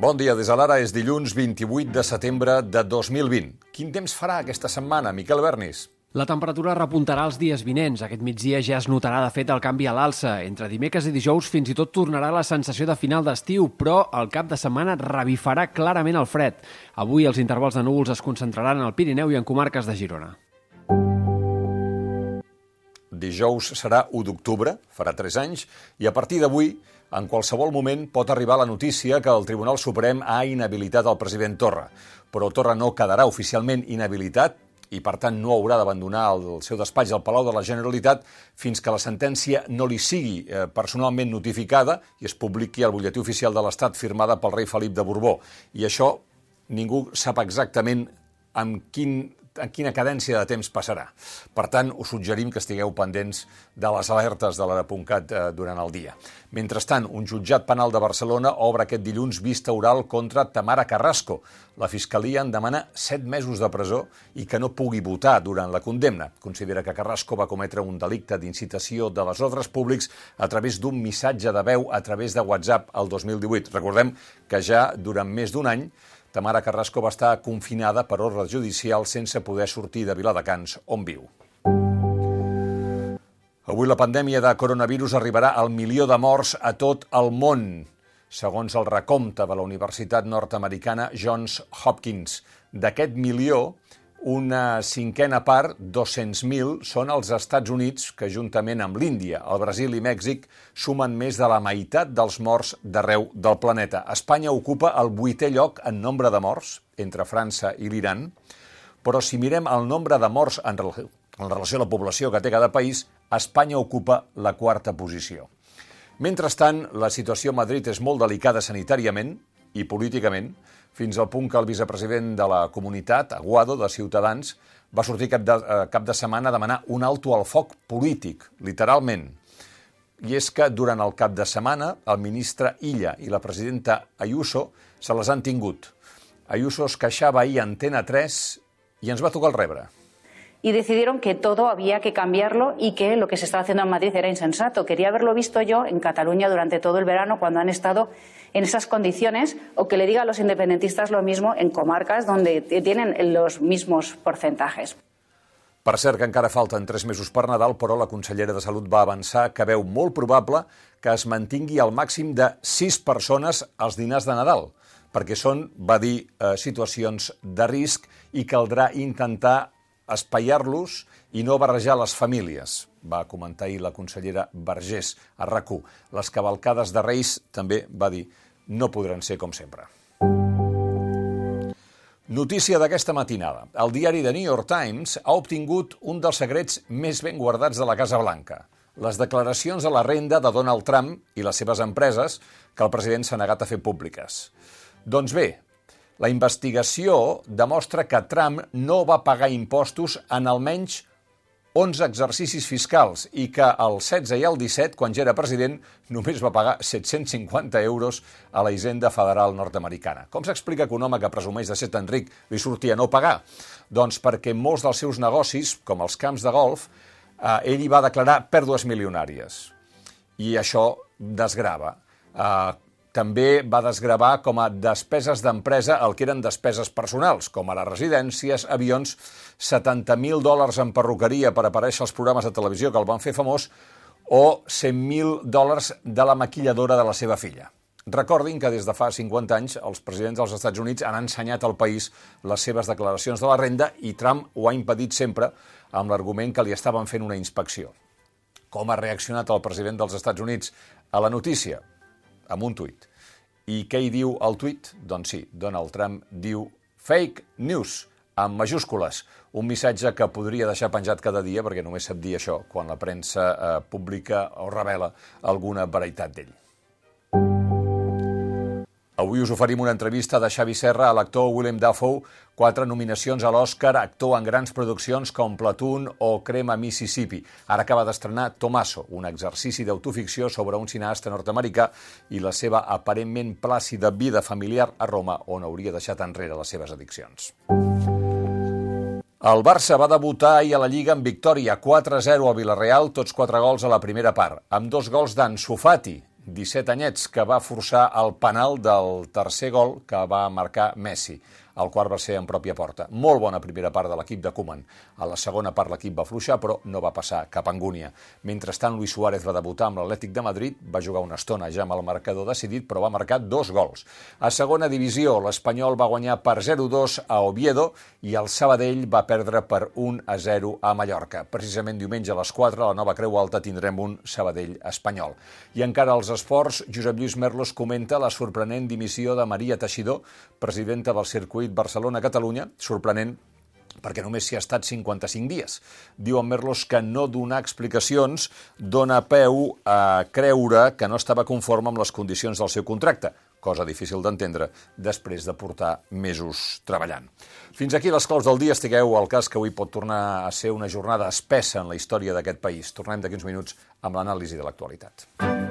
Bon dia, des de l'ara és dilluns 28 de setembre de 2020. Quin temps farà aquesta setmana, Miquel Bernis? La temperatura repuntarà els dies vinents. Aquest migdia ja es notarà, de fet, el canvi a l'alça. Entre dimecres i dijous fins i tot tornarà la sensació de final d'estiu, però el cap de setmana revifarà clarament el fred. Avui els intervals de núvols es concentraran al Pirineu i en comarques de Girona. Dijous serà 1 d'octubre, farà 3 anys, i a partir d'avui en qualsevol moment pot arribar la notícia que el Tribunal Suprem ha inhabilitat el president Torra. Però Torra no quedarà oficialment inhabilitat i, per tant, no haurà d'abandonar el seu despatx al Palau de la Generalitat fins que la sentència no li sigui eh, personalment notificada i es publiqui al butlletí oficial de l'Estat firmada pel rei Felip de Borbó. I això ningú sap exactament amb quin en quina cadència de temps passarà. Per tant, us suggerim que estigueu pendents de les alertes de l'Ara.cat eh, durant el dia. Mentrestant, un jutjat penal de Barcelona obre aquest dilluns vista oral contra Tamara Carrasco. La Fiscalia en demana set mesos de presó i que no pugui votar durant la condemna. Considera que Carrasco va cometre un delicte d'incitació de les ordres públics a través d'un missatge de veu a través de WhatsApp el 2018. Recordem que ja durant més d'un any Tamara Carrasco va estar confinada per ordre judicial sense poder sortir de Viladecans, on viu. Avui la pandèmia de coronavirus arribarà al milió de morts a tot el món, segons el recompte de la Universitat nord-americana Johns Hopkins. D'aquest milió, una cinquena part, 200.000, són els Estats Units, que juntament amb l'Índia, el Brasil i Mèxic sumen més de la meitat dels morts d'arreu del planeta. Espanya ocupa el vuitè lloc en nombre de morts, entre França i l'Iran, però si mirem el nombre de morts en, en relació a la població que té cada país, Espanya ocupa la quarta posició. Mentrestant, la situació a Madrid és molt delicada sanitàriament i políticament, fins al punt que el vicepresident de la comunitat, Aguado, de Ciutadans, va sortir cap de, eh, cap de setmana a demanar un alto al foc polític, literalment. I és que durant el cap de setmana el ministre Illa i la presidenta Ayuso se les han tingut. Ayuso es queixava ahir a Antena 3 i ens va tocar el rebre. Y decidieron que todo había que cambiarlo y que lo que se estaba haciendo en Madrid era insensato. Quería haberlo visto yo en Cataluña durante todo el verano cuando han estado en esas condiciones o que le diga a los independentistas lo mismo en comarcas donde tienen los mismos porcentajes. Per cert, que encara falten tres mesos per Nadal, però la consellera de Salut va avançar que veu molt probable que es mantingui al màxim de sis persones als dinars de Nadal, perquè són, va dir, eh, situacions de risc i caldrà intentar espaiar-los i no barrejar les famílies, va comentar ahir la consellera Vergés a rac Les cavalcades de Reis, també va dir, no podran ser com sempre. Notícia d'aquesta matinada. El diari The New York Times ha obtingut un dels secrets més ben guardats de la Casa Blanca, les declaracions de la renda de Donald Trump i les seves empreses que el president s'ha negat a fer públiques. Doncs bé, la investigació demostra que Trump no va pagar impostos en almenys 11 exercicis fiscals i que el 16 i el 17, quan ja era president, només va pagar 750 euros a la hisenda federal nord-americana. Com s'explica que un home que presumeix de ser tan ric li sortia no pagar? Doncs perquè molts dels seus negocis, com els camps de golf, eh, ell hi va declarar pèrdues milionàries. I això desgrava. Eh, també va desgravar com a despeses d'empresa el que eren despeses personals, com ara residències, avions, 70.000 dòlars en perruqueria per aparèixer als programes de televisió que el van fer famós, o 100.000 dòlars de la maquilladora de la seva filla. Recordin que des de fa 50 anys els presidents dels Estats Units han ensenyat al país les seves declaracions de la renda i Trump ho ha impedit sempre amb l'argument que li estaven fent una inspecció. Com ha reaccionat el president dels Estats Units a la notícia? Amb un tuit. I què hi diu el tuit? Doncs sí, Donald Trump diu fake news, amb majúscules. Un missatge que podria deixar penjat cada dia, perquè només sap dir això quan la premsa eh, publica o revela alguna veritat d'ell. Avui us oferim una entrevista de Xavi Serra a l'actor Willem Dafoe, quatre nominacions a l'Oscar, actor en grans produccions com Platoon o Crema Mississippi. Ara acaba d'estrenar Tomaso, un exercici d'autoficció sobre un cineasta nord-americà i la seva aparentment plàcida vida familiar a Roma, on hauria deixat enrere les seves addiccions. El Barça va debutar ahir a la Lliga amb victòria 4-0 a Villarreal, tots quatre gols a la primera part, amb dos gols d'Ansu Fati 17 anyets, que va forçar el penal del tercer gol que va marcar Messi el quart va ser en pròpia porta. Molt bona primera part de l'equip de Koeman. A la segona part l'equip va fluixar, però no va passar cap angúnia. Mentrestant, Luis Suárez va debutar amb l'Atlètic de Madrid, va jugar una estona ja amb el marcador decidit, però va marcar dos gols. A segona divisió, l'Espanyol va guanyar per 0-2 a Oviedo i el Sabadell va perdre per 1-0 a Mallorca. Precisament diumenge a les 4 a la nova Creu Alta tindrem un Sabadell espanyol. I encara als esports, Josep Lluís Merlos comenta la sorprenent dimissió de Maria Teixidor, presidenta del circuit Barcelona-Catalunya, sorprenent perquè només s'hi ha estat 55 dies. Diu en Merlos que no donar explicacions dona peu a creure que no estava conforme amb les condicions del seu contracte, cosa difícil d'entendre després de portar mesos treballant. Fins aquí les claus del dia. Estigueu al cas que avui pot tornar a ser una jornada espessa en la història d'aquest país. Tornem d'aquí uns minuts amb l'anàlisi de l'actualitat. Thank